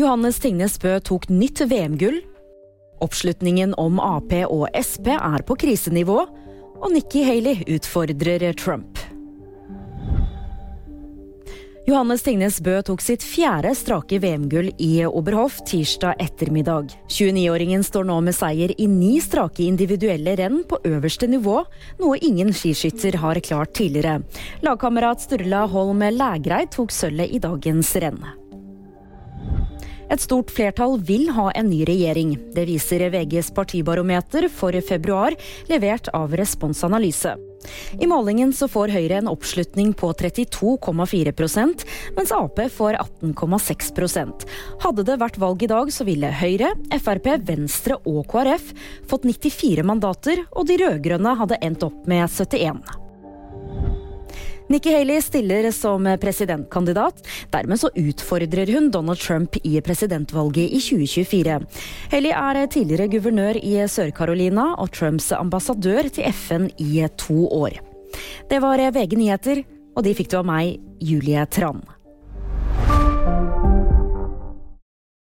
Johannes Tingnes Bø tok nytt VM-gull. Oppslutningen om Ap og Sp er på krisenivå. Og Nikki Haley utfordrer Trump. Johannes Tingnes Bø tok sitt fjerde strake VM-gull i Oberhof tirsdag ettermiddag. 29-åringen står nå med seier i ni strake individuelle renn på øverste nivå, noe ingen skiskytter har klart tidligere. Lagkamerat Sturla Holm Lægreid tok sølvet i dagens renn. Et stort flertall vil ha en ny regjering. Det viser VGs partibarometer for februar, levert av Responsanalyse. I målingen så får Høyre en oppslutning på 32,4% mens Ap får 18,6% Hadde det vært valg i dag, så ville Høyre, Frp, Venstre og KrF fått 94 mandater, og de rød-grønne hadde endt opp med 71. Nikki Haley stiller som presidentkandidat. Dermed så utfordrer hun Donald Trump i presidentvalget i 2024. Haley er tidligere guvernør i Sør-Carolina og Trumps ambassadør til FN i to år. Det var VG nyheter, og de fikk du av meg, Julie Tran.